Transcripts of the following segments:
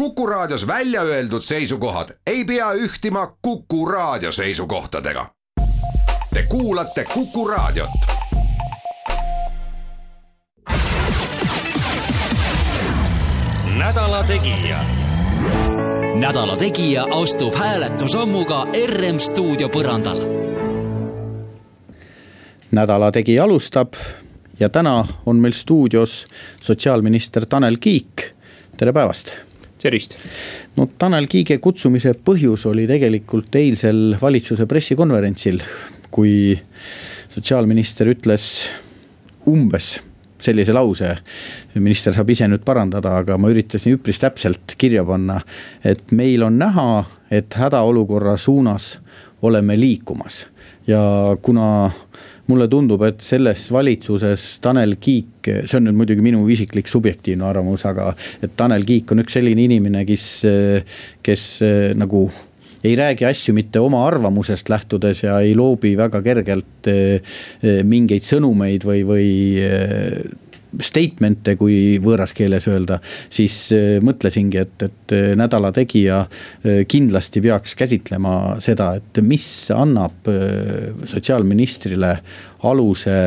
Kuku Raadios välja öeldud seisukohad ei pea ühtima Kuku Raadio seisukohtadega. Te kuulate Kuku Raadiot. nädala Tegija. nädala Tegija astub hääletusammuga RM stuudio põrandal. nädala Tegija alustab ja täna on meil stuudios sotsiaalminister Tanel Kiik. tere päevast tervist. no Tanel Kiige kutsumise põhjus oli tegelikult eilsel valitsuse pressikonverentsil, kui sotsiaalminister ütles umbes sellise lause. minister saab ise nüüd parandada, aga ma üritasin üpris täpselt kirja panna, et meil on näha, et hädaolukorra suunas oleme liikumas ja kuna mulle tundub, et selles valitsuses Tanel Kiik, see on nüüd muidugi minu isiklik subjektiivne arvamus, aga et Tanel Kiik on üks selline inimene, kes, kes nagu ei räägi asju mitte oma arvamusest lähtudes ja ei loobi väga kergelt eh, mingeid sõnumeid või, või eh, statement'e, kui võõras keeles öelda. siis äh, mõtlesingi, et, et äh, nädala tegija äh, kindlasti peaks käsitlema seda, et mis annab sotsiaalministrile aluse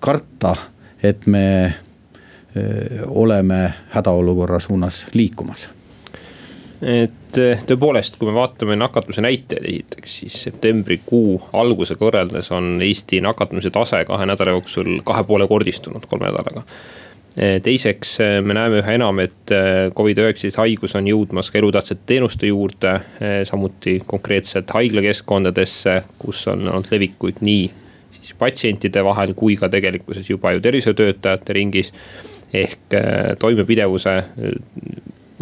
karta, et me oleme hädaolukorra suunas liikumas et eh, tõepoolest, kui me vaatame nakatumise näitajaid esiteks, siis septembrikuu algusega võrreldes on Eesti nakatumise tase kahe nädala jooksul kahe poole kordistunud kolme nädalaga. Eh, teiseks, eh, me näeme üha enam, et Covid-19 haigus on jõudmas ka elutähtsate teenuste juurde, samuti konkreetselt haiglakeskkondadesse, kus on olnud levikuid nii siis patsientide vahel kui ka tegelikkuses juba ju tervishoiutöötajate ringis ehk toimepidevuse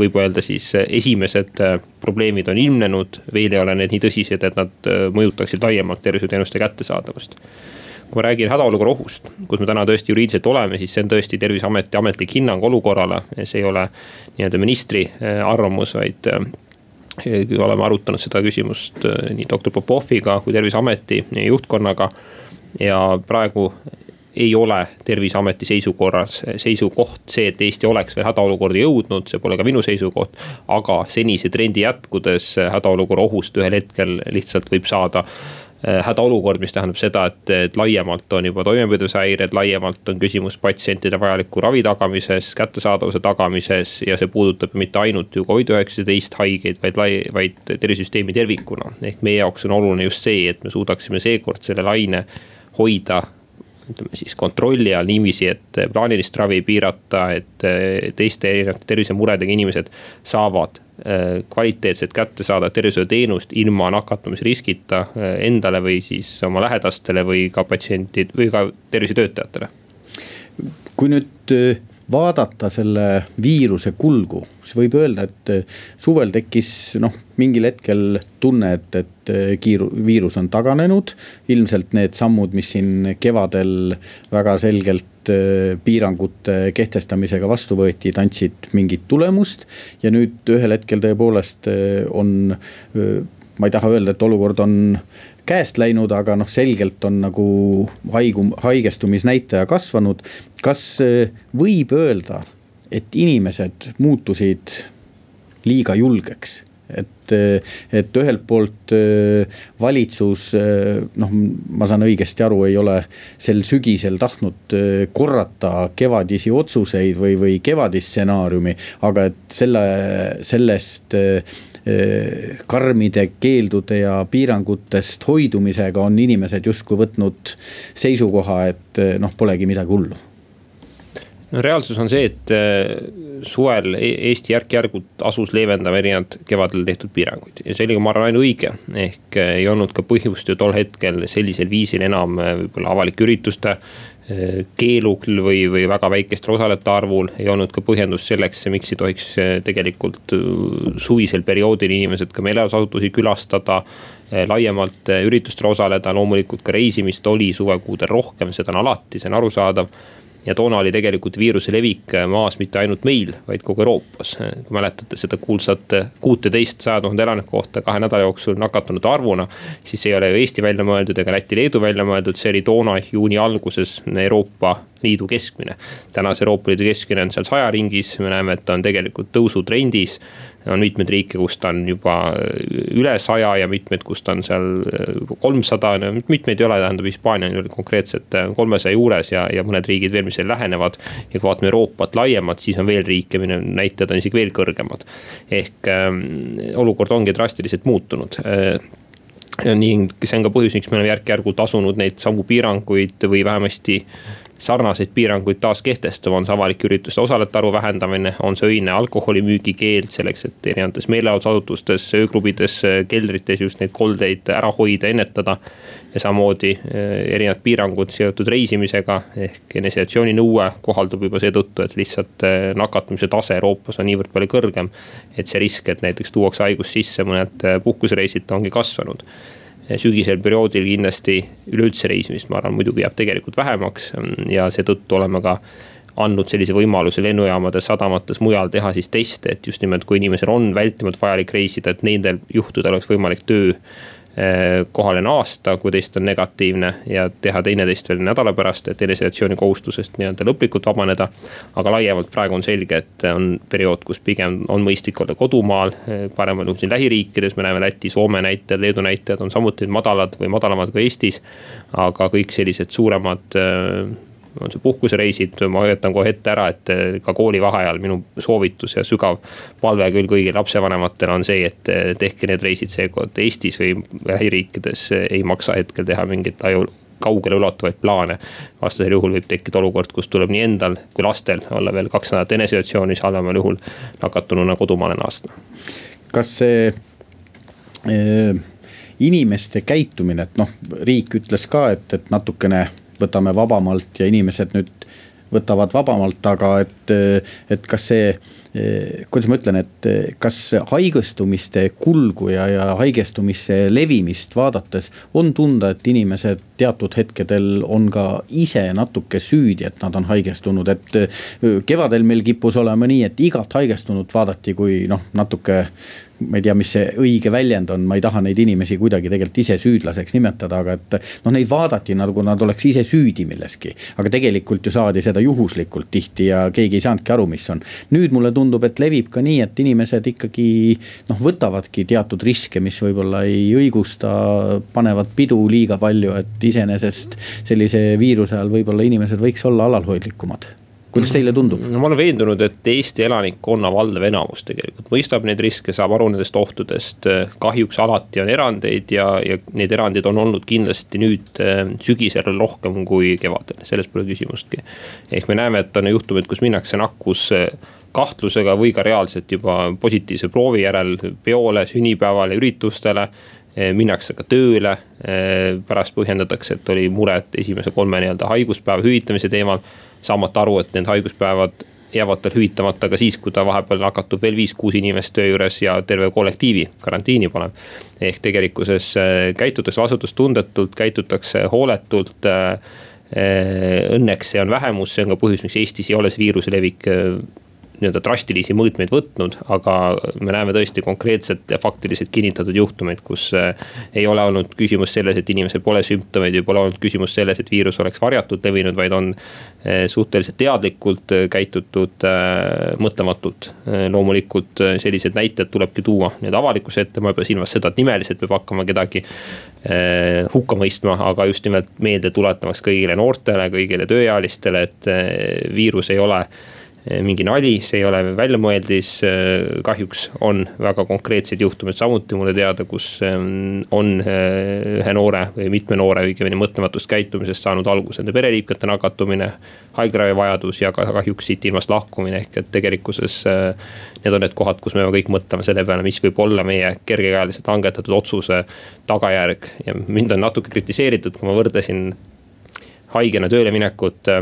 võib öelda siis eh, esimesed eh, probleemid on ilmnenud, veel ei ole need nii tõsised, et nad eh, mõjutaksid laiemalt tervishoiuteenuste kättesaadavust kui ma räägin hädaolukorra ohust, kus me täna tõesti juriidiliselt oleme, siis see on tõesti terviseameti ametlik hinnang olukorrale. see ei ole nii-öelda ministri arvamus, vaid oleme arutanud seda küsimust nii doktor Popoviga kui terviseameti juhtkonnaga. ja praegu ei ole terviseameti seisukorras, seisukoht see, et Eesti oleks veel hädaolukorda jõudnud, see pole ka minu seisukoht. aga senise trendi jätkudes hädaolukorra ohust ühel hetkel lihtsalt võib saada äh, hädaolukord, mis tähendab seda, et, et laiemalt on juba toimepidevushäired, laiemalt on küsimus patsientide vajaliku ravi tagamises, kättesaadavuse tagamises ja see puudutab mitte ainult ju Covid-19 haigeid, vaid lai, vaid tervisesüsteemi tervikuna. ehk meie jaoks on oluline just see, et me suudaksime seekord selle laine hoida ütleme siis kontrolli all niiviisi, et plaanilist ravi piirata, et eh, teiste erinevate tervisemuredega inimesed saavad eh, kvaliteetset kättesaadavat tervishoiuteenust ilma nakatumisriskita eh, endale või siis oma lähedastele või ka patsientid või ka tervisetöötajatele. kui nüüd vaadata selle viiruse kulgu, siis võib öelda, et eh, suvel tekkis noh, mingil hetkel tunne, et, et eh, kiiru-, viirus on taganenud. ilmselt need sammud, mis siin kevadel väga selgelt eh, piirangute kehtestamisega vastu võeti, andsid mingit tulemust. ja nüüd ühel hetkel tõepoolest on, ma ei taha öelda, et olukord on käest läinud, aga noh, selgelt on nagu haigum, haigestumisnäitaja kasvanud. kas eh, võib öelda, et inimesed muutusid liiga julgeks? et, eh, et ühelt poolt eh, valitsus, noh, ma saan õigesti aru, ei ole sel sügisel tahtnud korrata kevadisi otsuseid või, või kevadist stsenaariumi. aga et selle, sellest karmide keeldude ja piirangutest hoidumisega on inimesed justkui võtnud seisukoha, et eh, noh, polegi midagi hullu no reaalsus on see, et eh, suvel e-, Eesti järk-järgult asus leevendama erinevaid kevadel tehtud piiranguid ja see oli ma arvan, ainuõige. ehk ei olnud ka põhjust ju tol hetkel sellisel viisil enam võib-olla avalike ürituste keelul või, või väga väikestel osalejate arvul ei olnud ka põhjendust selleks, miks ei tohiks eh, tegelikult eh, suvisel perioodil inimesed ka meelelahutusasutusi külastada. Eh, laiemalt üritustel osaleda, loomulikult ka reisimist oli suvekuudel rohkem, seda on alati, see on arusaadav ja toona oli tegelikult viiruse levik maas mitte ainult meil, vaid kogu Euroopas. kui mäletate seda kuulsat kuuteteist saja tuhande elaniku kohta kahe nädala jooksul nakatunute arvuna. siis ei ole ju Eesti välja mõeldud ega Läti-Leedu välja mõeldud, see oli toona juuni alguses Euroopa Liidu keskmine. täna see Euroopa Liidu keskmine on seal saja ringis, me näeme, et ta on tegelikult tõusutrendis on mitmeid riike, kus ta on juba üle saja ja mitmeid, kus ta on seal kolmsada, mitmeid ei ole, tähendab Hispaania on konkreetselt kolmesaja juures ja, ja mõned riigid veel, mis veel lähenevad. ja kui vaatame Euroopat laiemalt, siis on veel riike, mille näitajad on isegi veel kõrgemad. ehk äh, olukord ongi drastiliselt muutunud äh, ning see on ka põhjus, miks me oleme järk-järgult asunud neid samu piiranguid või vähemasti sarnaseid piiranguid taas kehtestama, on see avalike ürituste osalejate arvu vähendamine, on see öine alkoholimüügi keeld selleks, et erinevates meelelahutusasutustes, ööklubides, keldrites just neid koldeid ära hoida, ennetada. ja samamoodi eh, erinevad piirangud seotud reisimisega ehk eneseisolatsiooni nõue kohaldub juba seetõttu, et lihtsalt eh, nakatumise tase Euroopas on niivõrd palju kõrgem. et see risk, et näiteks tuuakse haigus sisse mõned eh, puhkusereisid, ongi kasvanud sügisel perioodil kindlasti üleüldse reisimist, ma arvan, muidugi jääb tegelikult vähemaks. Ja seetõttu oleme ka andnud sellise võimaluse lennujaamades, sadamates, mujal teha siis teste, et just nimelt, kui inimesel on vältimatult vajalik reisida, et nendel juhtudel oleks võimalik töö Eh, kohale naasta, kui test on negatiivne ja teha teine test veel nädala pärast, et eneseisolatsiooni kohustusest nii-öelda lõplikult vabaneda. aga laiemalt praegu on selge, et on periood, kus pigem on mõistlik olla kodumaal, eh, paremal juhul siin lähiriikides, me näeme Läti, Soome näitajad, Leedu näitajad on samuti madalad või madalamad kui Eestis. aga kõik sellised suuremad eh, on see puhkusereisid, ma hoiatan kohe ette ära, et eh, ka koolivaheajal minu soovitus ja sügav palve küll kõigile lapsevanematele on see, et eh, tehke need reisid seekord Eestis või lähiriikides ei maksa hetkel teha mingeid laiu kaugele ulatuvaid plaane. vastasel juhul võib tekkida olukord, kus tuleb nii endal kui lastel olla veel kaks nädalat eneseisolatsioonis, halvemal juhul nakatununa kodumaale naasta. kas see äh, inimeste käitumine, et noh, riik ütles ka, et, et natukene võtame vabamalt ja inimesed nüüd võtavad vabamalt, aga et, et kas see kuidas ma ütlen, et kas haigestumiste kulgu ja, ja haigestumise levimist vaadates on tunda, et inimesed teatud hetkedel on ka ise natuke süüdi, et nad on haigestunud, et kevadel meil kippus olema nii, et igat haigestunut vaadati kui noh, natuke ma ei tea, mis see õige väljend on, ma ei taha neid inimesi kuidagi tegelikult ise süüdlaseks nimetada, aga et. noh, neid vaadati nagu nad oleks ise süüdi milleski, aga tegelikult ju saadi seda juhuslikult tihti ja keegi ei saanudki aru, mis on. nüüd mulle tundub, et levib ka nii, et inimesed ikkagi noh, võtavadki teatud riske, mis võib-olla ei õigusta, panevad pidu liiga palju, et iseenesest sellise viiruse ajal võib-olla inimesed võiks olla alalhoidlikumad kuidas teile tundub? no ma olen veendunud, et Eesti elanikkonna valdav enamus tegelikult mõistab neid riske, saab aru nendest ohtudest. kahjuks alati on erandeid ja, ja neid erandeid on olnud kindlasti nüüd äh, sügisel rohkem kui kevadel, selles pole küsimustki. ehk me näeme, et on juhtumeid, kus minnakse nakkus äh, kahtlusega või ka reaalselt juba positiivse proovi järel peole, sünnipäevale, üritustele minnakse ka tööle. pärast põhjendatakse, et oli mured esimese kolme nii-öelda haiguspäeva hüvitamise teemal saamata aru, et need haiguspäevad jäävad tal hüvitamata ka siis, kui ta vahepeal nakatub veel viis-kuus inimest töö juures ja terve kollektiivi karantiini paneb. ehk tegelikkuses äh, käitutakse vastutustundetult, käitutakse hooletult õnneks see on vähemus, see on ka põhjus, miks Eestis ei ole see viiruse levik nii-öelda drastilisi mõõtmeid võtnud, aga me näeme tõesti konkreetselt faktiliselt kinnitatud juhtumeid, kus eh, ei ole olnud küsimus selles, et inimesel pole sümptomeid või pole olnud küsimus selles, et viirus oleks varjatult levinud, vaid on eh, suhteliselt teadlikult eh, käitutud mõtlematult. loomulikult selliseid näiteid tulebki tuua nii-öelda avalikkuse ette, ma ei pea silmas seda, et nimeliselt peab hakkama kedagi hukka mõistma, aga just nimelt meelde tuletamaks kõigile noortele, kõigile tööealistele, et viirus ei ole mingi nali, see ei ole väljamõeldis. Eh, kahjuks on väga konkreetseid juhtumeid samuti mulle teada, kus ehm, on eh, ühe noore või mitme noore õigemini mõtlematust käitumisest saanud alguse enda pereliikmete nakatumine. haiglaravi vajadus ja ka kahjuks siit ilmast lahkumine, ehk et tegelikkuses need on need kohad, kus me kõik mõtleme selle peale, mis võib olla meie kergekäeliselt langetatud otsuse tagajärg ja mind on natuke kritiseeritud, kui ma võrdlesin haigena tööle minekut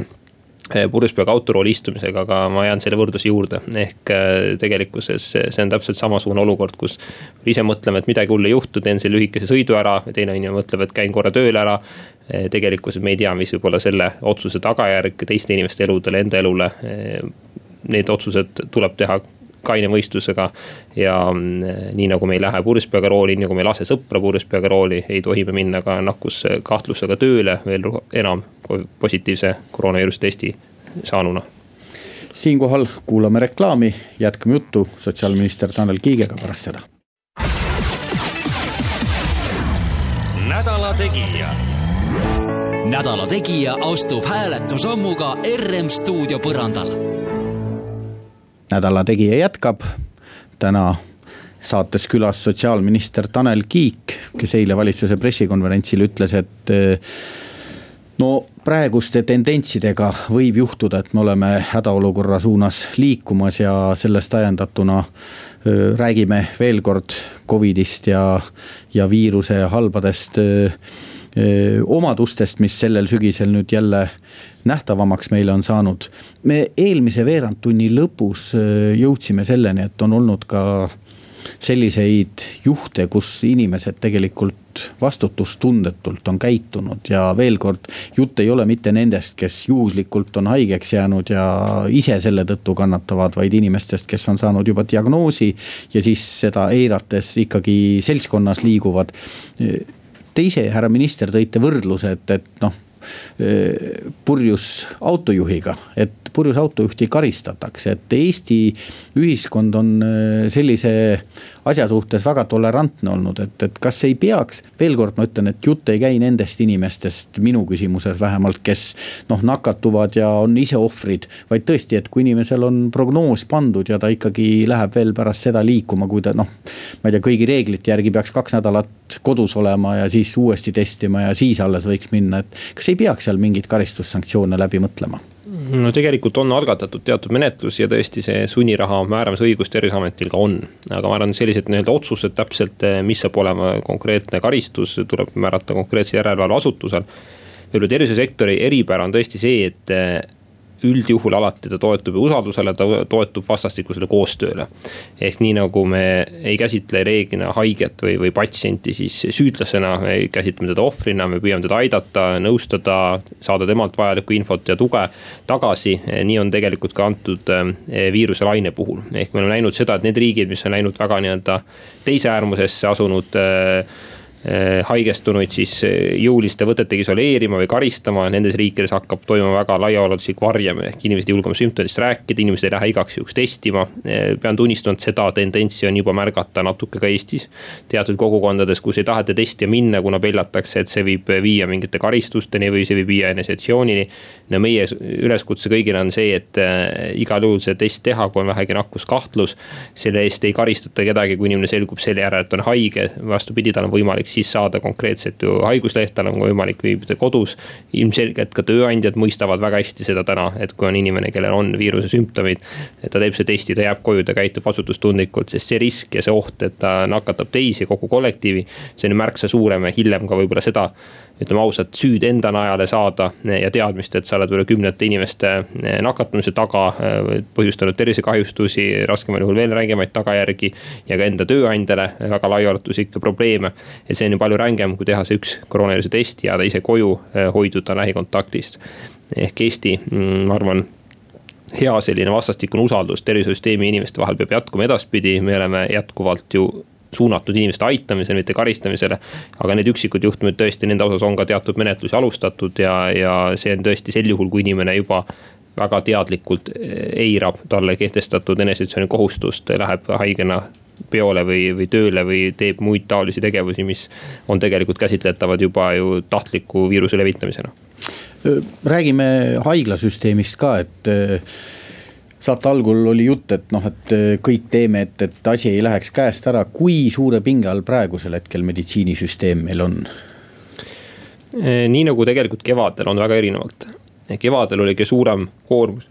Eh, purjuspeaga autorooli istumisega, aga ma jään selle võrdluse juurde. ehk eh, tegelikkuses see on täpselt samasugune olukord, kus ise mõtleme, et midagi hullu ei juhtu, teen selle lühikese sõidu ära. teine inimene mõtleb, et käin korra tööle ära. Eh, tegelikkuses me ei tea, mis võib olla selle otsuse tagajärg teiste inimeste eludele, enda elule. Need otsused tuleb teha kaine mõistusega. ja mm, nii nagu me ei lähe purjuspeaga rooli, nii nagu me ei lase sõpra purjuspeaga rooli, ei tohi me minna ka nakkuskahtlusega tööle veel enam positiivse koroonaviiruse testi saanuna siinkohal kuulame reklaami, jätkame juttu sotsiaalminister Tanel Kiigega pärast seda. nädala Tegija. nädala Tegija astub hääletusammuga RM stuudio põrandal. Nädala Tegija jätkab. Täna saates külas sotsiaalminister Tanel Kiik, kes eile valitsuse pressikonverentsil ütles, et no praeguste tendentsidega võib juhtuda, et me oleme hädaolukorra suunas liikumas ja sellest ajendatuna räägime veel kord Covidist ja, ja viiruse halbadest omadustest, mis sellel sügisel nüüd jälle nähtavamaks meile on saanud. me eelmise veerandtunni lõpus jõudsime selleni, et on olnud ka selliseid juhte, kus inimesed tegelikult vastutustundetult on käitunud ja veel kord, jutt ei ole mitte nendest, kes juhuslikult on haigeks jäänud ja ise selle tõttu kannatavad, vaid inimestest, kes on saanud juba diagnoosi ja siis seda eirates ikkagi seltskonnas liiguvad. Te ise, härra minister, tõite võrdluse, et, et noh purjus autojuhiga, et purjus autojuhti karistatakse, et Eesti ühiskond on sellise asja suhtes väga tolerantne olnud, et, et kas ei peaks, veel kord ma ütlen, et jutt ei käi nendest inimestest, minu küsimuses vähemalt, kes noh, nakatuvad ja on ise ohvrid. vaid tõesti, et kui inimesel on prognoos pandud ja ta ikkagi läheb veel pärast seda liikuma, kui ta noh, ma ei tea, kõigi reeglite järgi peaks kaks nädalat kodus olema ja siis uuesti testima ja siis alles võiks minna, et kas ei peaks seal mingeid karistussanktsioone läbi mõtlema? No tegelikult on algatatud teatud menetlus ja tõesti see sunniraha määramise õigus terviseametil ka on. aga ma arvan, sellised nii-öelda otsused täpselt, eh, mis saab olema konkreetne karistus, tuleb määrata konkreetsel järelevalveasutusel. võib-olla tervisesektori eripära on tõesti see, et eh, üldjuhul alati ta toetub usaldusele, ta toetub vastastikusele koostööle. ehk nii nagu me ei käsitle reeglina haiget või, või patsienti siis süüdlasena, me käsitleme teda ohvrina, me püüame teda aidata, nõustada, saada temalt vajalikku infot ja tuge tagasi. nii on tegelikult ka antud eh, viiruse laine puhul, ehk me oleme näinud seda, et need riigid, mis on läinud väga nii-öelda teise äärmusesse asunud äh, haigestunuid siis eh, jõuliste võtetega isoleerima või karistama, nendes riikides hakkab toimuma väga laiaulatuslik varjamine, ehk inimesed ei julge oma sümptomitest rääkida, inimesed ei lähe igaks juhuks testima. Eh, pean tunnistama, et seda tendentsi on juba märgata natuke ka Eestis. teatud kogukondades, kus ei taheta testima minna, kuna peljatakse, et see võib viia mingite karistusteni või see võib viia eneseisolatsioonini. no meie üleskutse kõigile on see, et igal juhul see test teha, kui on vähegi nakkuskahtlus. selle eest ei karistata kedagi, kui inimene selgub selle järel, et on haige, vastupidi, tal on võimalik siis saada konkreetset ju haigusleht, tal on võimalik viibida kodus. ilmselgelt ka tööandjad mõistavad väga hästi seda täna, et kui on inimene, kellel on viiruse sümptomid. ta teeb selle testi, ta jääb koju, ta käitub vastutustundlikult, sest see risk ja see oht, et ta nakatab teisi, kogu kollektiivi. see on märksa suurem ja hiljem ka võib-olla seda ütleme ausalt, süüd enda najale saada ja teadmist, et sa oled võib-olla kümnete inimeste eh, nakatumise taga, eh, põhjustanud tervisekahjustusi, raskemal juhul veel rängemaid tagajärgi. ja ka enda tööandjale väga laiaulatuslikke probleeme. et see on ju palju rängem, kui teha see üks koroonaviiruse test, jääda ise koju, eh, hoiduda lähikontaktist. ehk Eesti, mm, ma arvan hea selline vastastikune usaldus tervishoiusüsteemi inimeste vahel peab jätkuma edaspidi, me oleme jätkuvalt ju suunatud inimeste aitamisele, mitte karistamisele. aga need üksikud juhtumid tõesti, nende osas on ka teatud menetlusi alustatud ja, ja see on tõesti sel juhul, kui inimene juba väga teadlikult eirab talle kehtestatud eneseisolatsiooni kohustust, läheb haigena peole või, või tööle või teeb muid taolisi tegevusi, mis on tegelikult käsitletavad juba ju tahtliku viiruse levitamisena. räägime haiglasüsteemist ka, et saate algul oli jutt, et noh, et äh, kõik teeme, et, et asi ei läheks käest ära, kui suure pinge all praegusel hetkel meditsiinisüsteem meil on? Äh, nii nagu tegelikult kevadel on väga erinevalt, kevadel oli kõige suurem koormus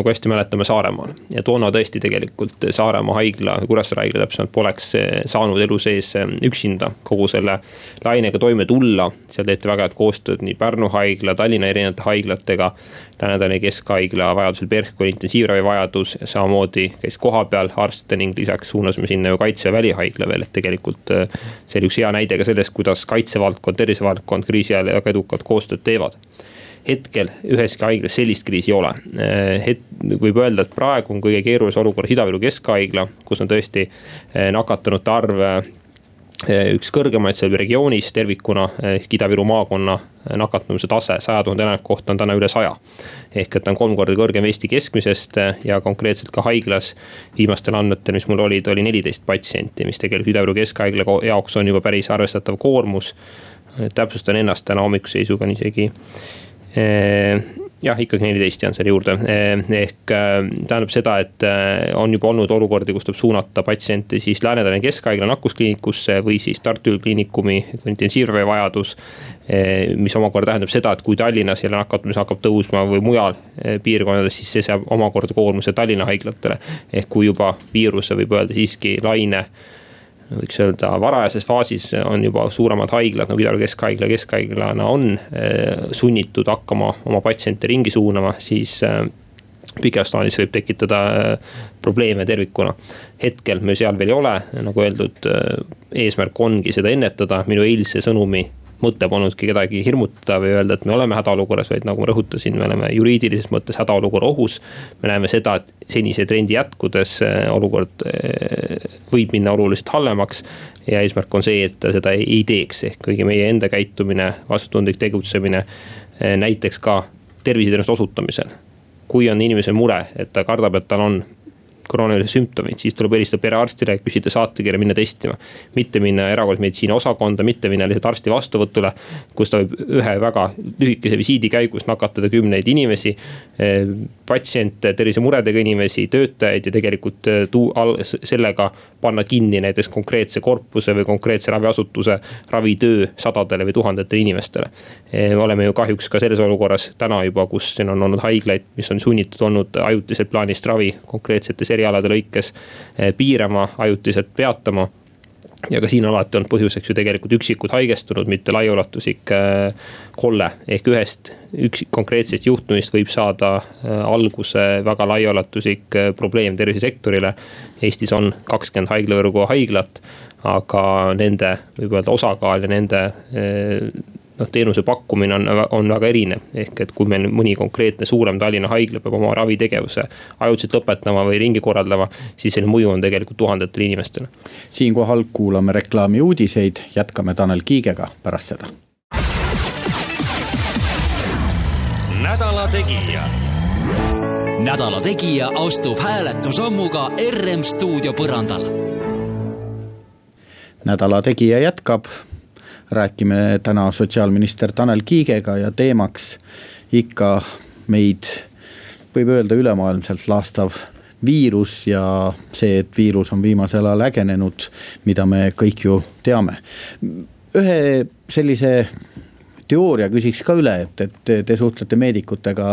nagu hästi mäletame Saaremaal ja toona tõesti tegelikult Saaremaa haigla, Kuressaare haigla täpsemalt poleks eh, saanud elu sees eh, üksinda kogu selle lainega toime tulla. seal tehti väga head koostööd nii Pärnu haigla, Tallinna erinevate haiglatega. Lääne-Tallinna Keskhaigla vajadusel PERH oli intensiivravi vajadus, samamoodi käis kohapeal arste ning lisaks suunasime sinna ju kaitse- ja välihaigla veel, et tegelikult eh, see oli üks hea näide ka sellest, kuidas kaitsevaldkond, tervisevaldkond kriisi ajal väga edukalt koostööd teevad hetkel üheski haiglas sellist kriisi ei ole. Het-, võib öelda, et praegu on kõige keerulises olukorras Ida-Viru Keskhaigla, kus on tõesti nakatunute arv Eh, üks kõrgemaid seal regioonis tervikuna ehk Ida-Viru maakonna nakatumise tase saja tuhande elaniku kohta on täna üle saja. ehk et ta on kolm korda kõrgem Eesti keskmisest ja konkreetselt ka haiglas viimastel andmetel, mis mul olid, oli neliteist patsienti, mis tegelikult Ida-Viru Keskhaigla jaoks on juba päris arvestatav koormus. täpsustan ennast täna hommikuse seisuga on isegi eh, jah, ikkagi neliteist jään selle juurde, ehk äh, tähendab seda, et on juba olnud olukordi, kus tuleb suunata patsiente siis Lääne-Tallinna Keskhaigla nakkuskliinikusse või siis Tartu Ülikooli intensiivravi vajadus. mis omakorda tähendab seda, et kui Tallinnas jälle nakatumine hakkab tõusma või mujal piirkondades, siis see seab omakorda koormuse Tallinna haiglatele. ehk kui juba viiruse võib öelda siiski laine võiks öelda varajases faasis on juba suuremad haiglad nagu Ida-Viru Keskhaigla keskhaiglana on eh, sunnitud hakkama oma patsiente ringi suunama, siis eh, pikas plaanis võib tekitada eh, probleeme tervikuna. hetkel me seal veel ei ole, nagu öeldud, eesmärk ongi seda ennetada, minu eilse sõnumi mõte polnudki kedagi hirmutada või öelda, et me oleme hädaolukorras, vaid nagu ma rõhutasin, me oleme juriidilises mõttes hädaolukorra ohus. me näeme seda, et senise trendi jätkudes äh, olukord äh, võib minna oluliselt halvemaks. ja eesmärk on see, et ta seda ei, ei teeks, ehk kõigi meie enda käitumine, vastutustundlik tegutsemine äh, näiteks ka terviseteenuste osutamisel kui on inimesel mure, et ta kardab, et tal on koroonaviiruse sümptomid, siis tuleb helistada perearstile, küsida saatekirja, minna testima. mitte minna erakorralise meditsiini osakonda, mitte minna lihtsalt arsti vastuvõtule, kus ta võib ühe väga lühikese visiidi käigus nakatada kümneid inimesi. Eh, patsiente, tervisemuredega inimesi, töötajaid ja tegelikult eh, tuu-, sellega panna kinni näiteks konkreetse korpuse või konkreetse raviasutuse ravitöö sadadele või tuhandetele inimestele. Eh, oleme ju kahjuks ka selles olukorras täna juba, kus siin on olnud haiglaid, mis on sunnitud olnud ajutiselt plaanist ravi konkreetsetes erialade lõikes eh, piirama, ajutiselt peatama ja ka siin alati on põhjuseks ju tegelikult üksikud haigestunud, mitte laiaulatuslik eh, kolle. ehk ühest üksik konkreetsest juhtumist võib saada eh, alguse väga laiaulatuslik probleem tervisesektorile. Eestis on kakskümmend haiglavõrgu haiglat, aga nende võib öelda osakaal ja nende noh, teenuse pakkumine on, on väga erinev. ehk et kui meil mõni konkreetne suurem Tallinna haigla peab oma ravitegevuse ajutiselt lõpetama või ringi korraldama, siis selle mõju on tegelikult tuhandetele inimestele. siinkohal kuulame reklaami uudiseid, jätkame Tanel Kiigega pärast seda. nädala Tegija nädala Tegija astub hääletusammuga RM stuudio põrandal. nädala Tegija jätkab räägime täna sotsiaalminister Tanel Kiigega ja teemaks ikka meid, võib öelda, ülemaailmselt laastav viirus ja see, et viirus on viimasel ajal ägenenud, mida me kõik ju teame. ühe sellise teooria küsiks ka üle, et, et te suhtlete meedikutega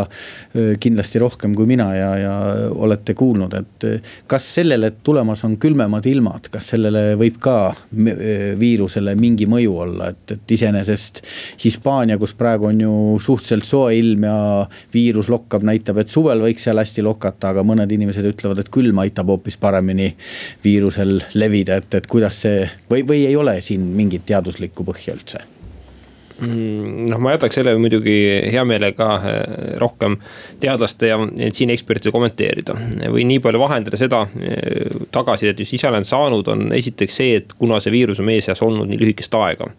kindlasti rohkem kui mina ja, ja olete kuulnud, et kas sellele, et tulemas on külmemad ilmad, kas sellele võib ka viirusele mingi mõju olla, et, et iseenesest Hispaania, kus praegu on ju suhteliselt soe ilm ja viirus lokkab, näitab, et suvel võiks seal hästi lokata, aga mõned inimesed ütlevad, et külm aitab hoopis paremini viirusel levida, et, et kuidas see või, või ei ole siin mingit teaduslikku põhja üldse noh, ma jätaks selle muidugi hea meelega eh, rohkem teadlaste ja meditsiiniekspertide kommenteerida. võin nii palju vahendada seda eh, tagasisidet, mis ise olen saanud, on esiteks see, et kuna see viirus on meie seas olnud nii lühikest aega.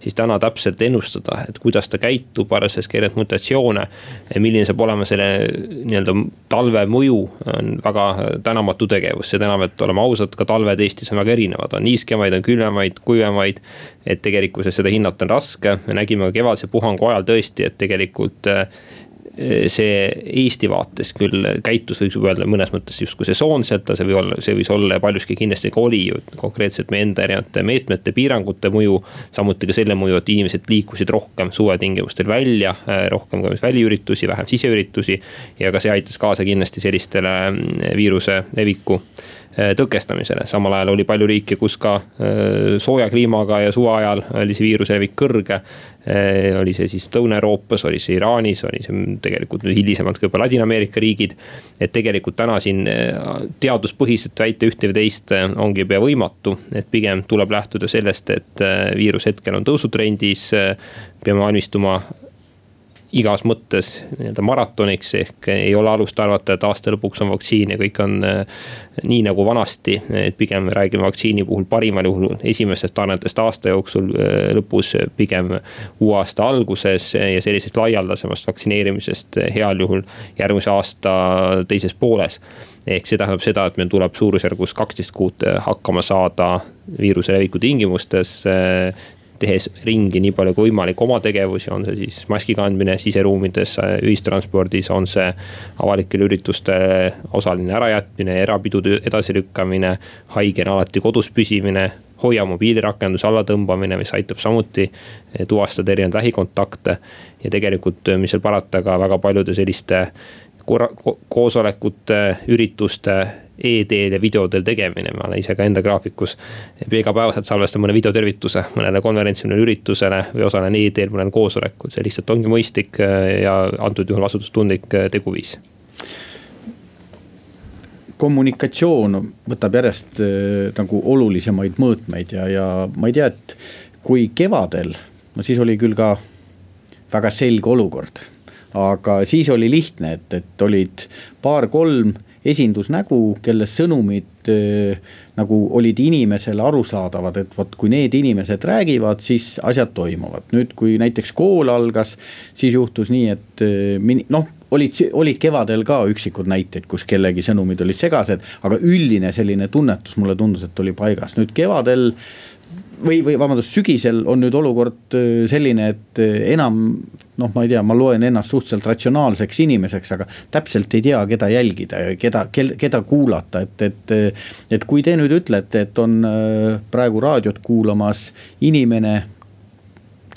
siis täna täpselt ennustada, et kuidas ta käitub, arvestades ka erinevaid mutatsioone. milline saab olema selle nii-öelda talve mõju, on väga tänamatu tegevus, seda enam, et oleme ausad, ka talved Eestis on väga erinevad, on niiskemaid, on külmemaid, kuivemaid. et tegelikkuses seda hinnata on raske, nägime nägime kevadise puhangu ajal tõesti, et tegelikult äh, see Eesti vaates küll käitus, võiks öelda mõnes mõttes justkui sesoonselt, see või olla, see võis olla ja paljuski kindlasti ka oli ju konkreetselt meie enda erinevate meetmete, piirangute mõju. samuti ka selle mõju, et inimesed liikusid rohkem suvetingimustel välja, äh, rohkem ka väliüritusi, vähem siseüritusi. ja ka see aitas kaasa kindlasti sellistele mm, viiruse leviku Äh, tõkestamisele. samal ajal oli palju riike, kus ka äh, sooja kliimaga ja suve ajal oli see viiruse levik kõrge. Äh, oli see siis Lõuna-Euroopas, oli see Iraanis, oli see tegelikult hilisemalt ka juba Ladina-Ameerika riigid. et tegelikult täna siin teaduspõhiselt väita ühte või teist ongi pea võimatu, et pigem tuleb lähtuda sellest, et viirus hetkel on tõusutrendis. peame valmistuma igas mõttes nii-öelda maratoniks, ehk ei ole alust arvata, et aasta lõpuks on vaktsiin ja kõik on äh, nii nagu vanasti. et pigem me räägime vaktsiini puhul parimal juhul esimestest tarnetest aasta jooksul, äh, lõpus pigem uue aasta alguses ja sellisest laialdasemast vaktsineerimisest heal juhul järgmise aasta teises pooles ehk see tähendab seda, et meil tuleb suurusjärgus kaksteist kuud hakkama saada viiruse leviku tingimustes tehes ringi nii palju kui võimalik oma tegevusi, on see siis maski kandmine siseruumides, ühistranspordis, on see avalikel üritustel osaline ärajätmine, erapidude edasilükkamine. haigena alati kodus püsimine, hoia mobiilirakenduse allatõmbamine, mis aitab samuti tuvastada erinevaid lähikontakte. ja tegelikult, mis seal parata, ka väga paljude selliste koosolekute, ürituste e-teel ja videoteel tegemine, ma olen ise ka enda graafikus. igapäevaselt salvestan mõne videotervituse mõnele konverentsile, üritusele või osalen e-teel mõnel koosolekul, see lihtsalt ongi mõistlik äh, ja antud juhul vastutustundlik äh, teguviis kommunikatsioon võtab järjest äh, nagu olulisemaid mõõtmeid ja, ja ma ei tea, et kui kevadel, no siis oli küll ka väga selge olukord. aga siis oli lihtne, et, et olid paar-kolm esindusnägu, kelle sõnumid äh, nagu olid inimesele arusaadavad, et vot kui need inimesed räägivad, siis asjad toimuvad. nüüd, kui näiteks kool algas, siis juhtus nii, et äh, noh olid, olid kevadel ka üksikud näited, kus kellegi sõnumid olid segased, aga üldine selline tunnetus mulle tundus, et oli paigas. nüüd kevadel või, või vabandust, sügisel on nüüd olukord äh, selline, et äh, enam noh, ma ei tea, ma loen ennast suhteliselt ratsionaalseks inimeseks, aga täpselt ei tea, keda jälgida ja keda, keda kuulata, et, et. et kui te nüüd ütlete, et on äh, praegu raadiot kuulamas inimene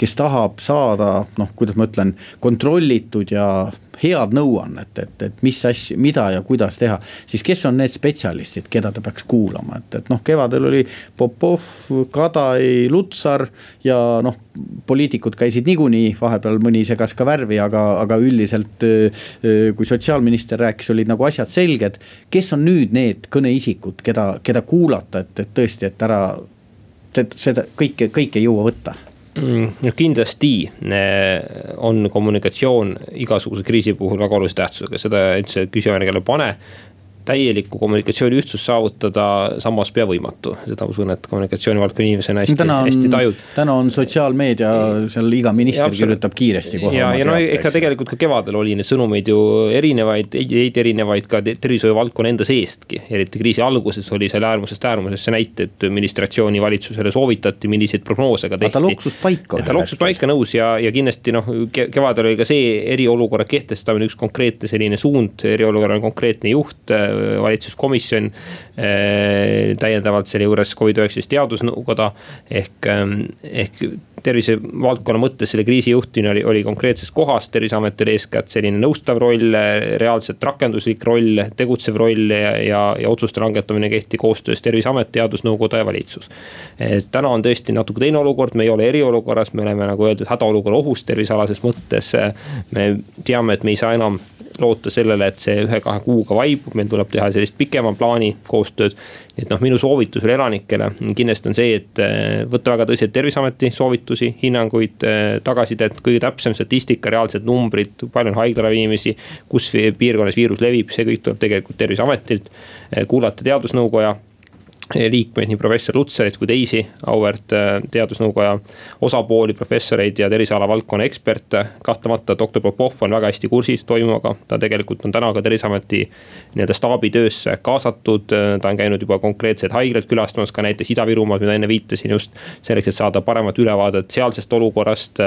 kes tahab saada, noh, kuidas ma ütlen, kontrollitud ja head nõuannet, et, et mis asju, mida ja kuidas teha. siis kes on need spetsialistid, keda ta peaks kuulama, et, et noh, kevadel oli Popov, Kadai, Lutsar ja noh. poliitikud käisid niikuinii, vahepeal mõni segas ka värvi, aga, aga üldiselt kui sotsiaalminister rääkis, olid nagu asjad selged. kes on nüüd need kõneisikud, keda, keda kuulata, et, et tõesti, et ära seda kõike, kõike ei jõua võtta no kindlasti eh, on kommunikatsioon igasuguse kriisi puhul väga olulise tähtsusega, seda üldse küsimärgi alla ei pane täielikku kommunikatsiooni ühtsust saavutada samas pea võimatu. seda usun, et kommunikatsioonivaldkonna inimesena hästi, hästi tajud. täna on sotsiaalmeedia, seal iga minister kirjutab kiiresti kohe. ja, ja no ega tegelikult ka kevadel oli neid sõnumeid ju erinevaid, ideid erinevaid ka tervishoiu valdkonna enda seestki. eriti kriisi alguses oli seal äärmusest äärmusesse näiteid, administratsiooni valitsusele soovitati, milliseid prognoose ka tehti. ta loksus paika. ta loksus paika nõus ja, ja kindlasti noh, kevadel oli ka see eriolukorra kehtestamine üks konkreetne selline suund, eriolukorra konkreetne juht valitsuskomisjon eh, täiendavalt selle juures Covid-19 teadusnõukoda ehk, eh, ehk tervisevaldkonna mõttes selle kriisi juhtimine oli, oli konkreetses kohas, terviseametil eeskätt selline nõustav roll, reaalselt rakenduslik roll, tegutsev roll ja, ja, ja otsuste langetamine kehti koostöös terviseamet, teadusnõukoda ja valitsus. täna on tõesti natuke teine olukord, me ei ole eriolukorras, me oleme nagu öeldud hädaolukorra ohus tervisealases mõttes. me teame, et me ei saa enam loota sellele, et see ühe-kahe kuuga vaibub, meil tuleb teha sellist pikema plaani koostööd. et noh, minu soovitus elanikele kindlasti on see, et eh, võtta väga tõsiselt terviseameti soovitusi, hinnanguid, eh, tagasisidet, kõige täpsem statistika, reaalsed numbrid, palju on haiglaravi inimesi. kus piirkonnas viirus levib, see kõik tuleb tegelikult terviseametilt, eh, kuulata teadusnõukoja liikmeid, nii professor Lutserit kui teisi auväärt äh, teadusnõukoja osapooli, professoreid ja terviseala valdkonna eksperte. kahtlemata doktor Popov on väga hästi kursis toimuvaga, ta tegelikult on täna ka terviseameti nii-öelda staabitöösse kaasatud. ta on käinud juba konkreetseid haiglaid külastamas, ka näiteks Ida-Virumaal, mida enne viitasin just selleks, et saada paremat ülevaadet sealsest olukorrast.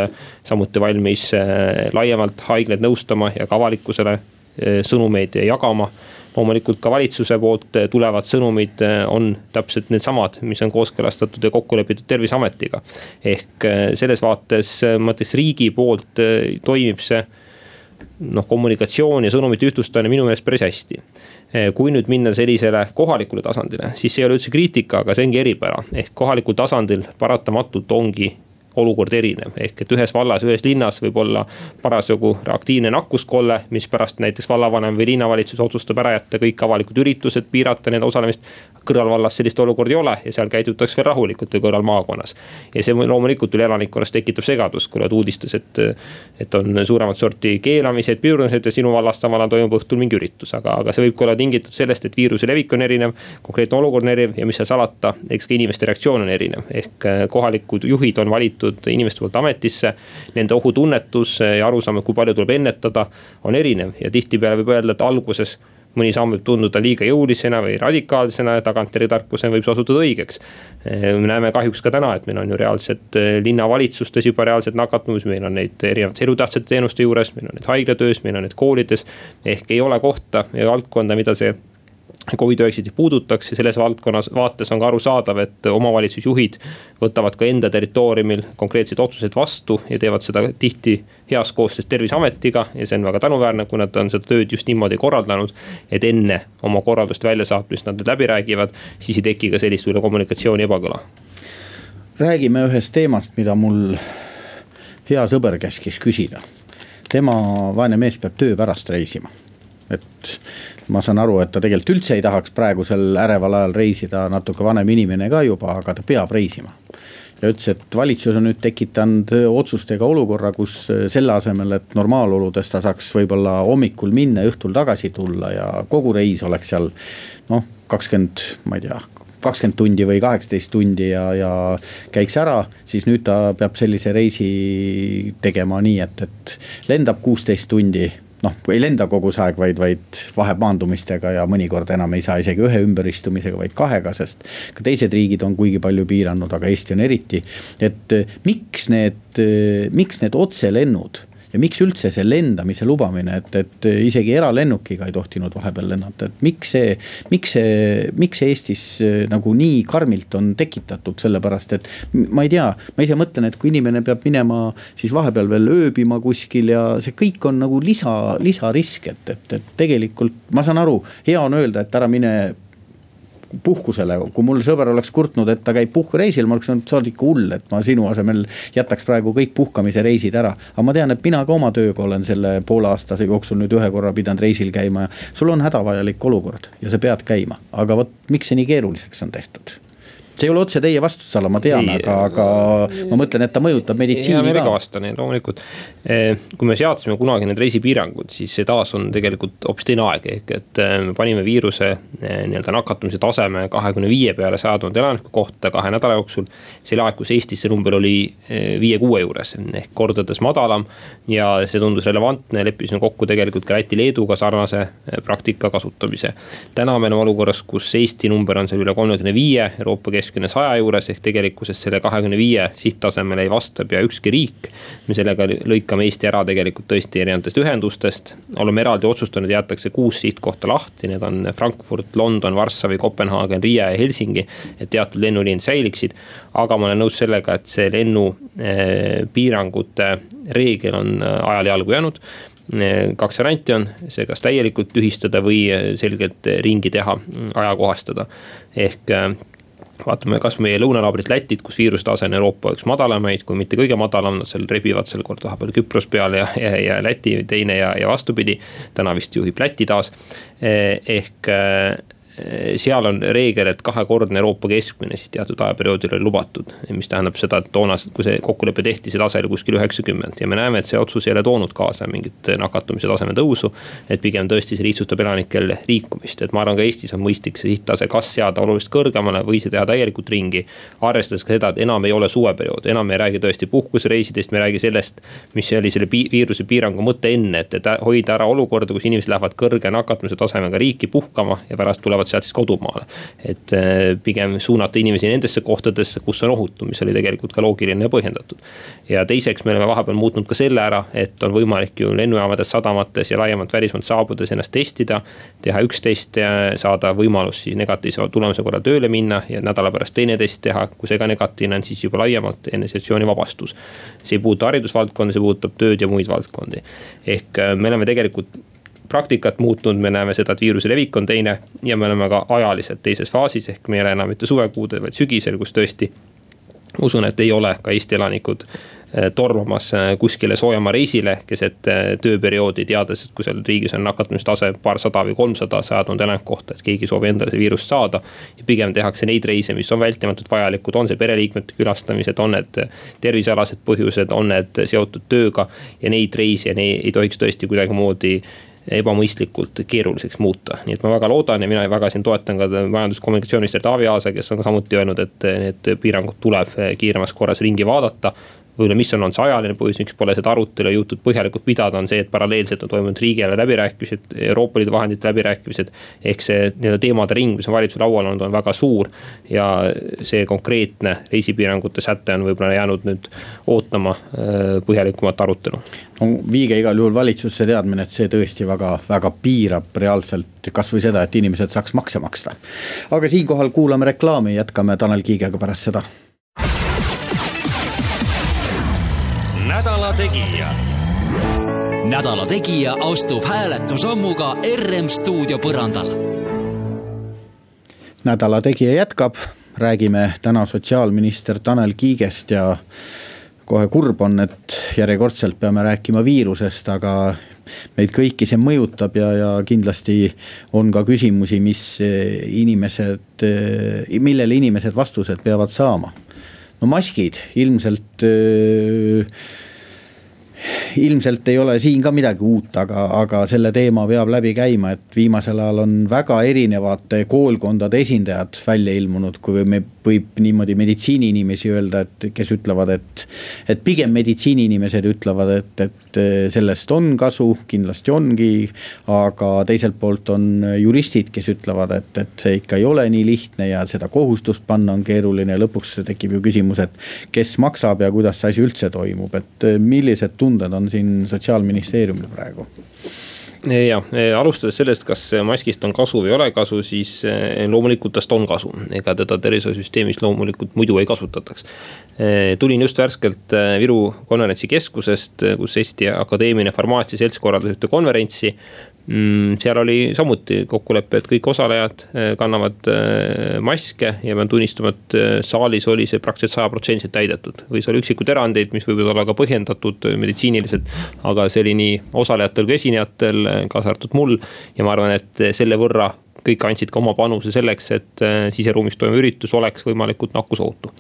samuti valmis äh, laiemalt haiglaid nõustama ja ka avalikkusele äh, sõnumeid jagama loomulikult ka valitsuse poolt tulevad sõnumid eh, on täpselt needsamad, mis on kooskõlastatud ja kokku lepitud terviseametiga. ehk eh, selles vaates eh, ma ütleks riigi poolt toimib see noh, kommunikatsioon ja sõnumite ühtlustamine minu meelest päris hästi. kui nüüd minna sellisele kohalikule tasandile, siis see ei ole üldse kriitika, aga see ongi eripära, ehk kohalikul tasandil paratamatult ongi olukord erinev. ehk et ühes vallas, ühes linnas võib olla parasjagu aktiivne nakkuskolle, mis pärast näiteks vallavanem või linnavalitsus otsustab ära jätta kõik avalikud üritused, piirata nende osalemist. kõrvalvallas sellist olukorda ei ole ja seal käidutakse veel rahulikult või kõrvalmaakonnas. ja see loomulikult üle elanikkonnas tekitab segadust, kui oled uudistes, et, et on suuremat sorti keelamised, pidurdamised ja sinu vallas samal ajal toimub õhtul mingi üritus, aga, aga see võib ka olla tingitud sellest, et viiruse levik on erinev, konkreetne olukord on erinev ja mis seal salata, eks ka inimeste reaktsioon on erinev, ehk kohalikud juhid on valitud inimeste poolt ametisse. Nende ohutunnetus ja arusaam, kui palju tuleb ennetada, on erinev ja tihtipeale võib öelda, et alguses mõni samm võib tunduda liiga jõulisena või radikaalsena ja tagantjärgi tarkusena võib see osutuda õigeks. me näeme kahjuks ka täna, et meil on ju reaalselt eh, linnavalitsustes juba reaalselt nakatumisi, meil on neid erinevates elutähtsate teenuste juures, meil on neid haiglatöös, meil on neid koolides. ehk ei ole kohta ja valdkonda, mida see Covid-19 puudutaks ja selles valdkonnas vaates on ka arusaadav, et omavalitsusjuhid võtavad ka enda territooriumil konkreetseid otsuseid vastu ja teevad seda tihti heas koostöös terviseametiga. ja see on väga tänuväärne, kui nad on seda tööd just niimoodi korraldanud, et enne oma korralduste väljasaatmist nad need läbi räägivad, siis ei teki ka sellist võib-olla kommunikatsiooni ebakõla. räägime ühest teemast, mida mul hea sõber käskis küsida. tema vaene mees peab töö pärast reisima et ma saan aru, et ta tegelikult üldse ei tahaks praegusel äreval ajal reisida, natuke vanem inimene ka juba, aga ta peab reisima. ja ütles, et valitsus on nüüd tekitanud otsustega olukorra, kus selle asemel, et normaaloludes ta saaks võib-olla hommikul minna õhtul tagasi tulla ja kogu reis oleks seal noh, kakskümmend, ma ei tea kakskümmend tundi või kaheksateist tundi ja, ja käiks ära, siis nüüd ta peab sellise reisi tegema nii, et, et lendab kuusteist tundi noh, ei lenda kogu see aeg, vaid, vaid vahemaandumistega ja mõnikord enam ei saa isegi ühe ümberistumisega, vaid kahega, sest. ka teised riigid on kuigi palju piiranud, aga Eesti on eriti, et miks need, miks need otselennud ja miks üldse see lendamise lubamine, et, et isegi eralennukiga ei tohtinud vahepeal lennata, et miks see, miks see, miks see Eestis äh, nagu nii karmilt on tekitatud, sellepärast et ma ei tea, ma ise mõtlen, et kui inimene peab minema siis vahepeal veel ööbima kuskil ja see kõik on nagu lisa, lisarisk, et, et, et tegelikult ma saan aru, hea on öelda, et ära mine puhkusele, kui mul sõber oleks kurtnud, et ta käib puhkureisil, ma oleks öelnud, sa oled ikka hull, et ma sinu asemel jätaks praegu kõik puhkamise reisid ära. aga ma tean, et mina ka oma tööga olen selle pooleaastase jooksul nüüd ühe korra pidanud reisil käima ja sul on hädavajalik olukord ja sa pead käima, aga vot miks see nii keeruliseks on tehtud see ei ole otse teie vastutusala, ma tean, aga, aga ma mõtlen, et ta mõjutab meditsiini ka. vastan, loomulikult. Eh, kui me seadsime kunagi need reisipiirangud, siis see taas on tegelikult hoopis teine aeg, ehk et eh, me panime viiruse eh, nii-öelda nakatumise taseme kahekümne viie peale saja tuhande elaniku kohta kahe nädala jooksul. see laekus Eestis, see number oli viie-kuue juures ehk kordades madalam ja see tundus relevantne, leppisime kokku tegelikult ka Läti-Leeduga sarnase praktika kasutamise. täna me oleme olukorras, kus Eesti number on seal üle kolmekümne viie, Euroopa keskmine keskmine saja juures ehk tegelikkuses selle kahekümne viie sihttasemele ei vasta pea ükski riik. me sellega lõikame Eesti ära tegelikult tõesti erinevatest ühendustest, oleme eraldi otsustanud, jäetakse kuus sihtkohta lahti, need on Frankfurt, London, Varssavi, Kopenhaagen, Riia ja Helsingi. et teatud lennuliinid säiliksid, aga ma olen nõus sellega, et see lennupiirangute eh, reegel on eh, ajale jalgu jäänud eh, kaks varianti on, see kas täielikult tühistada või selgelt ringi teha, ajakohastada. ehk vaatame kasvõi meie lõunanaabrit Lätit, kus viiruse tase on Euroopa üks madalamaid, kui mitte kõige madalam, nad seal rebivad seal kord vahepeal Küpros peal ja, ja, ja Läti teine ja, ja vastupidi. täna vist juhib Läti taas, ehk Eh, seal on reegel, et kahekordne Euroopa keskmine siis teatud ajaperioodil oli lubatud. mis tähendab seda, et toona, kui see kokkulepe tehti, see tase oli kuskil üheksakümmend ja me näeme, et see otsus ei ole toonud kaasa mingit nakatumise taseme tõusu. et pigem tõesti see lihtsustab elanikel liikumist, et ma arvan, ka Eestis on mõistlik see sihttase kas seada oluliselt kõrgemale või see teha täielikult ringi. arvestades ka seda, et enam ei ole suveperiood, enam ei räägi tõesti puhkusereisidest, me ei räägi sellest, mis oli selle viiruse piirangu mõte enne, et, et hoida ära olukorda, kus inimesed lähevad kõrge nakatumise tasemega riiki puhkama ja pärast tulevad tulevad sealt siis kodumaale. et äh, pigem suunata inimesi nendesse kohtadesse, kus on ohutu, mis oli tegelikult ka loogiline ja põhjendatud. ja teiseks, me oleme vahepeal muutnud ka selle ära, et on võimalik ju lennujaamades, sadamates ja laiemalt välismaalt saabudes ennast testida. teha üks test ja saada võimalus siis negatiivse tulemuse korral tööle minna ja nädala pärast teine test teha, kui see ka negatiivne on, siis juba laiemalt eneseisolatsiooni vabastus. see ei puuduta haridusvaldkonda, see puudutab tööd ja muid valdkondi. ehk äh, me oleme tegelikult praktikat muutnud, me näeme seda, et viiruse levik on teine ja me oleme ka ajaliselt teises faasis, ehk me ei ole enam mitte suvekuudel, vaid sügisel, kus tõesti usun, et ei ole ka Eesti elanikud Äh, tormamas äh, kuskile soojamaa reisile keset äh, tööperioodi, teades, et kui seal riigis on nakatumise paarsada või kolmsada saja tuhande elaniku kohta, et keegi ei soovi endale seda viirust saada. ja pigem tehakse neid reise, mis on vältimatult vajalikud, on see pereliikmete külastamised, on need tervisealased põhjused, on need seotud tööga. ja neid reise ei tohiks tõesti kuidagimoodi ebamõistlikult keeruliseks muuta, nii et ma väga loodan ja mina väga siin toetan ka majandus-kommunikatsiooniminister Taavi Aasa, kes on ka samuti öelnud, et need piirangud tuleb kiiremas korras ringi vaadata võib-olla, mis on olnud see ajaline põhjus, miks pole seda arutelu jõutud põhjalikult pidada, on see, et paralleelselt on toimunud riigieelarve läbirääkimised, Euroopa Liidu vahendite läbirääkimised. ehk see nii-öelda teemade ring, mis on valitsuse laual olnud, on väga suur. ja see konkreetne reisipiirangute säte on võib-olla jäänud nüüd ootama äh, põhjalikumat arutelu. no viige igal juhul valitsusse teadmine, et see tõesti väga, väga piirab reaalselt kasvõi seda, et inimesed saaks makse maksta. aga siinkohal kuulame reklaami, jätkame Tanel Kiigega pärast seda nädala Tegija. nädala Tegija astub hääletusammuga RM stuudio põrandal. nädala Tegija jätkab, räägime täna sotsiaalminister Tanel Kiigest ja kohe kurb on, et järjekordselt peame rääkima viirusest, aga meid kõiki see mõjutab ja, ja kindlasti on ka küsimusi, mis inimesed, millele inimesed vastused peavad saama. No maskid ilmselt ilmselt ei ole siin ka midagi uut, aga, aga selle teema peab läbi käima, et viimasel ajal on väga erinevate koolkondade esindajad välja ilmunud, kui me võib niimoodi meditsiiniinimesi öelda, et kes ütlevad, et. et pigem meditsiiniinimesed ütlevad, et, et sellest on kasu, kindlasti ongi. aga teiselt poolt on juristid, kes ütlevad, et, et see ikka ei ole nii lihtne ja seda kohustust panna on keeruline ja lõpuks tekib ju küsimus, et. kes maksab ja kuidas see asi üldse toimub, et millised tunded on siin sotsiaalministeeriumil praegu? ja alustades sellest, kas maskist on kasu või ei ole kasu, siis eh, loomulikult tast on kasu, ega teda tervishoiusüsteemis loomulikult muidu ei kasutataks. Eh, tulin just värskelt eh, Viru konverentsikeskusest, kus Eesti Akadeemiline Farmaatsia Selts korraldas ühte konverentsi seal oli samuti kokkulepe, et kõik osalejad äh, kannavad äh, maske ja pean tunnistama, et äh, saalis oli see praktiliselt sajaprotsendiliselt täidetud. võis olla üksikuid erandeid, mis võivad olla ka põhjendatud meditsiiniliselt. aga see oli nii osalejatel kui esinejatel, kaasa arvatud mul ja ma arvan, et selle võrra kõik andsid ka oma panuse selleks, et äh, siseruumis toimuv üritus oleks võimalikult nakkusohutu.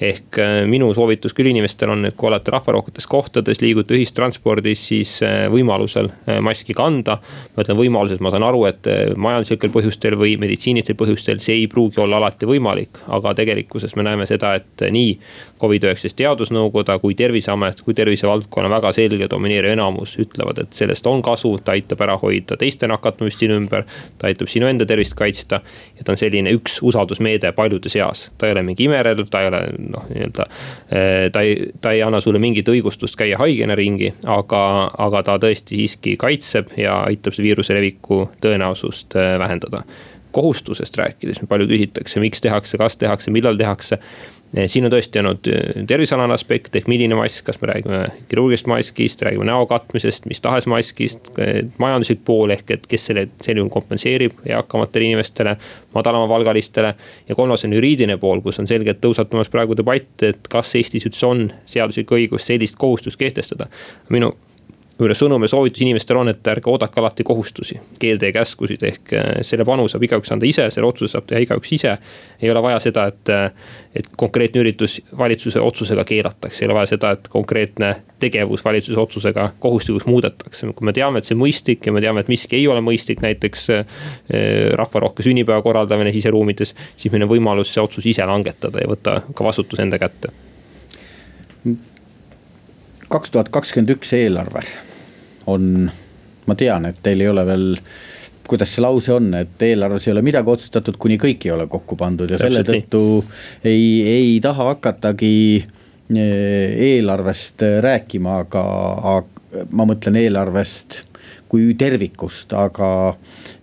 ehk äh, minu soovitus küll inimestele on, et kui olete rahvarohketes kohtades, liigute ühistranspordis, siis äh, võimalusel maski kanda. ma ütlen võimalusel, ma saan aru, et majanduslikel põhjustel või meditsiinilistel põhjustel see ei pruugi olla alati võimalik, aga tegelikkuses me näeme seda, et nii Covid-19 teadusnõukoda kui terviseamet kui tervisevaldkonna väga selge domineeriv enamus ütlevad, et sellest on kasu, ta aitab ära hoida teiste nakatumist sinu ümber. ta aitab sinu enda tervist kaitsta ja ta on selline üks usaldusmeede paljude seas, ta ei ole mingi imerelv, ta ei ole noh, nii-öelda. Eh, ta ei, ta ei anna sulle mingit õigustust käia haigena ringi, aga, aga ta tõesti siiski kaitseb ja aitab see viiruse leviku tõenäosust eh, vähendada kohustusest rääkides, palju küsitakse, miks tehakse, kas tehakse, millal tehakse Eh, siin on tõesti olnud eh, tervisealane aspekt ehk milline mask, kas me räägime kirurgilisest maskist, räägime näo katmisest, mis tahes maskist. Eh, majanduslik pool ehk, et kes selle sel juhul kompenseerib eakamatele inimestele, madalamapalgalistele. ja kolmas on juriidiline pool, kus on selgelt tõusetumas praegu debatt, et kas Eestis üldse on seaduslik õigus sellist kohustust kehtestada. minu võib-olla sõnum ja soovitus inimestele on, et ärge oodake alati kohustusi, keelde ja käskusid, ehk äh, selle panu saab igaüks anda ise, selle otsuse saab teha igaüks ise. ei ole vaja seda, et, äh, et konkreetne üritus valitsuse otsusega keelatakse, ei ole vaja seda, et konkreetne tegevus valitsuse otsusega kohustuslikuks muudetakse. kui me teame, et see on mõistlik ja me teame, et miski ei ole mõistlik, näiteks äh, rahvarohke sünnipäeva korraldamine siseruumides, siis meil on võimalus see otsus ise langetada ja võtta ka vastutus enda kätte kaks tuhat kakskümmend üks eelarve on, ma tean, et teil ei ole veel kuidas see lause on, et eelarves ei ole midagi otsustatud, kuni kõik ei ole kokku pandud ja selle tõttu ei, ei taha hakatagi eh, eelarvest rääkima, aga, aga ma mõtlen eelarvest kui tervikust, aga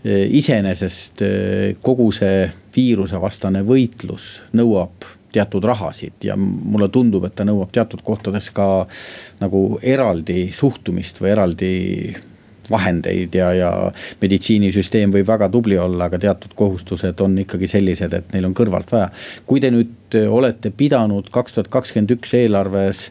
eh, iseenesest eh, kogu see viirusevastane võitlus nõuab teatud rahasid ja mulle tundub, et ta nõuab teatud kohtades ka nagu eraldi suhtumist või eraldi vahendeid ja, ja meditsiinisüsteem võib väga tubli olla, aga teatud kohustused on ikkagi sellised, et neil on kõrvalt vaja. kui te nüüd olete pidanud kaks tuhat kakskümmend üks eelarves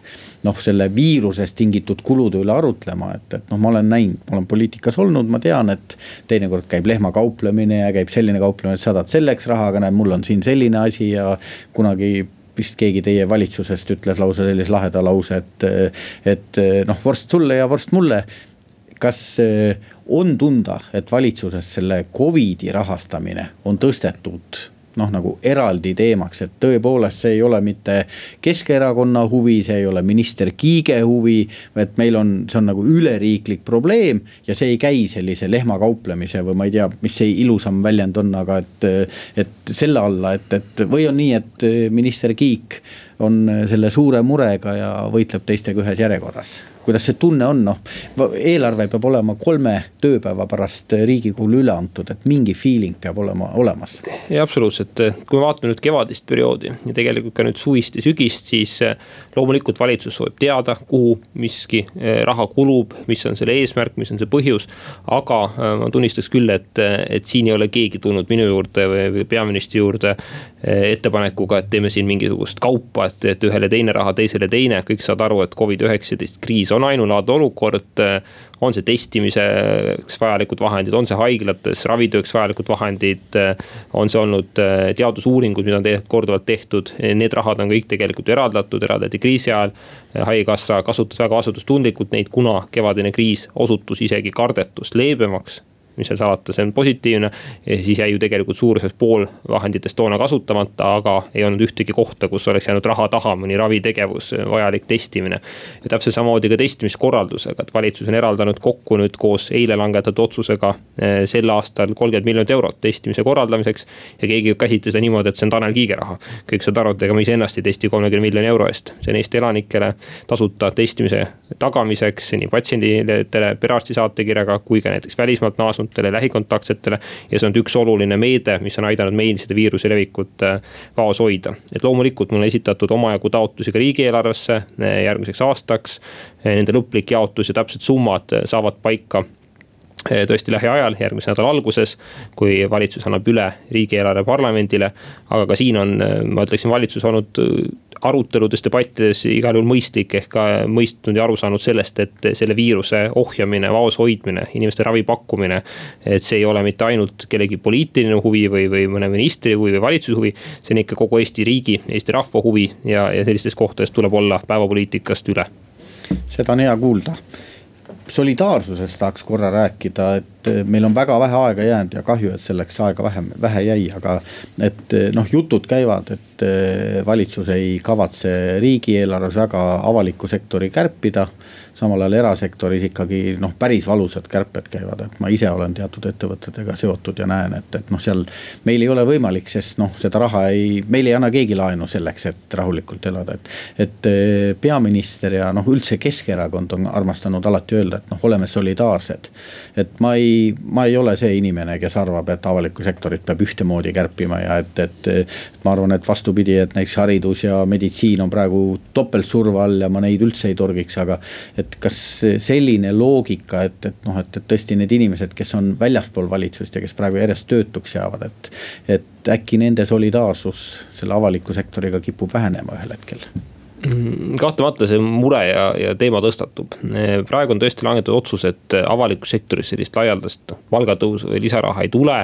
noh, selle viirusest tingitud kulude üle arutlema, et, et noh, ma olen näinud, ma olen poliitikas olnud, ma tean, et teinekord käib lehmakauplemine ja käib selline kauplemine, et saadad selleks raha, aga näed, mul on siin selline asi ja kunagi vist keegi teie valitsusest ütles lausa sellise laheda lause, et, et noh, vorst sulle ja vorst mulle kas on tunda, et valitsuses selle Covidi rahastamine on tõstetud noh, nagu eraldi teemaks, et tõepoolest, see ei ole mitte Keskerakonna huvi, see ei ole minister Kiige huvi. et meil on, see on nagu üleriiklik probleem ja see ei käi sellise lehmakauplemise või ma ei tea, mis see ilusam väljend on, aga et. et selle alla, et, et või on nii, et minister Kiik on selle suure murega ja võitleb teistega ühes järjekorras kuidas see tunne on, noh. eelarve peab olema kolme tööpäeva pärast riigikogule üle antud, et mingi feeling peab olema olemas. ja absoluutselt, kui me vaatame nüüd kevadist perioodi ja tegelikult ka nüüd suvist ja sügist, siis eh, loomulikult valitsus soovib teada, kuhu miski eh, raha kulub, mis on selle eesmärk, mis on see põhjus. aga eh, ma tunnistaks küll, et, et siin ei ole keegi tulnud minu juurde või peaministri juurde ettepanekuga, et teeme siin mingisugust kaupa, et, et ühele teine raha, teisele teine, kõik saavad aru, et Covid-19 kriis on ainulaadne olukord. on see testimiseks vajalikud vahendid, on see haiglates ravitööks vajalikud vahendid, on see olnud äh, teadusuuringud, mida on tegelikult korduvalt tehtud, need rahad on kõik tegelikult eraldatud, eraldati kriisi ajal. haigekassa kasutas väga vastutustundlikult neid, kuna kevadine kriis osutus isegi kardetust leebemaks mis seal salata, see on positiivne. siis jäi ju tegelikult suuruses pool vahenditest toona kasutamata, aga ei olnud ühtegi kohta, kus oleks jäänud raha taha mõni ravitegevus, vajalik testimine. ja täpselt samamoodi ka testimiskorraldusega, et valitsus on eraldanud kokku nüüd koos eile langetatud otsusega eh, sel aastal kolmkümmend miljonit eurot testimise korraldamiseks. ja keegi ei käsitle seda niimoodi, et see on Tanel Kiige raha. kõik saavad aru, et ega ma iseennast ei testi kolmekümne miljoni euro eest, see on Eesti elanikele tasuta testimise tagamiseks nii patsiendidele perearsti saatekirjaga kui ka näiteks välismaalt naasnud naasnutele, lähikontaktsetele. ja see on üks oluline meede, mis on aidanud meil seda viiruse levikut äh, vaos hoida. et loomulikult mul on esitatud omajagu taotlusi ka riigieelarvesse äh, järgmiseks aastaks. Äh, nende lõplik jaotus ja täpsed summad saavad paika tõesti lähiajal, järgmise nädala alguses, kui valitsus annab üle riigieelarve parlamendile. aga ka siin on, ma ütleksin, valitsus olnud aruteludes, debattides igal juhul mõistlik ehk ka mõistnud ja aru saanud sellest, et selle viiruse ohjamine, vaos hoidmine, inimeste ravi pakkumine. et see ei ole mitte ainult kellegi poliitiline huvi või, või mõne ministri huvi või valitsuse huvi. see on ikka kogu Eesti riigi, Eesti rahva huvi ja, ja sellistes kohtades tuleb olla päevapoliitikast üle. seda on hea kuulda solidaarsusest tahaks korra rääkida, et meil on väga vähe aega jäänud ja kahju, et selleks aega vähem, vähe jäi, aga. et noh, jutud käivad, et valitsus ei kavatse riigieelarves väga avalikku sektori kärpida samal ajal erasektoris ikkagi noh, päris valusad kärped käivad, et ma ise olen teatud ettevõtetega seotud ja näen, et, et noh, seal. meil ei ole võimalik, sest noh, seda raha ei, meil ei anna keegi laenu selleks, et rahulikult elada, et. et eh, peaminister ja noh, üldse Keskerakond on armastanud alati öelda, et noh, oleme solidaarsed. et ma ei, ma ei ole see inimene, kes arvab, et avalikku sektorit peab ühtemoodi kärpima ja et, et. et ma arvan, et vastupidi, et näiteks haridus ja meditsiin on praegu topeltsurve all ja ma neid üldse ei torgiks, aga. et et kas selline loogika, et, et noh, et, et tõesti need inimesed, kes on väljaspool valitsust ja kes praegu järjest töötuks jäävad, et. et äkki nende solidaarsus selle avaliku sektoriga kipub vähenema ühel hetkel mm, kahtlemata see mure ja, ja teema tõstatub. praegu on tõesti langetatud otsus, et avalikus sektoris sellist laialdast palgatõusu või lisaraha ei tule.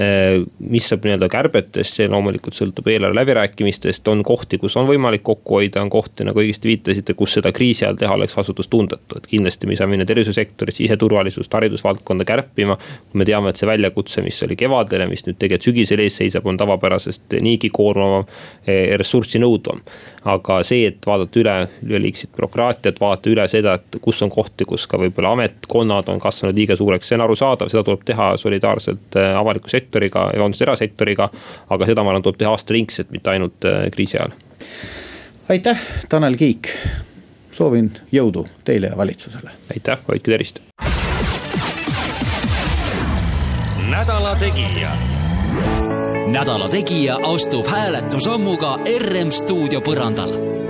Äh, mis saab nii-öelda kärbetest, see loomulikult sõltub eelarve läbirääkimistest, on kohti, kus on võimalik kokku hoida, on kohti, nagu õigesti viitasite, kus seda kriisi ajal teha oleks vastutustundetu, et kindlasti me ei saa minna tervishoiusektorit, siseturvalisust, haridusvaldkonda kärpima. me teame, et see väljakutse, mis oli kevadel ja mis nüüd tegelikult sügisel ees seisab, on tavapärasest niigi koormavam, eh, ressurssi nõudvam. aga see, et vaadata üle üleliigset bürokraatiat, vaadata üle seda, et kus on kohti, kus ka võib-olla ametkonnad on kasvanud liiga suureks, see on arusaadav, seda tuleb teha solidaarselt eh, avaliku sektori sektoriga, vabandust, erasektoriga. aga seda, ma arvan, tuleb teha aastaringselt, mitte ainult äh, kriisi ajal. aitäh, Tanel Kiik. soovin jõudu teile ja valitsusele. aitäh, hoidke tervist. nädala Tegija. nädala Tegija astub hääletusammuga RM stuudio põrandal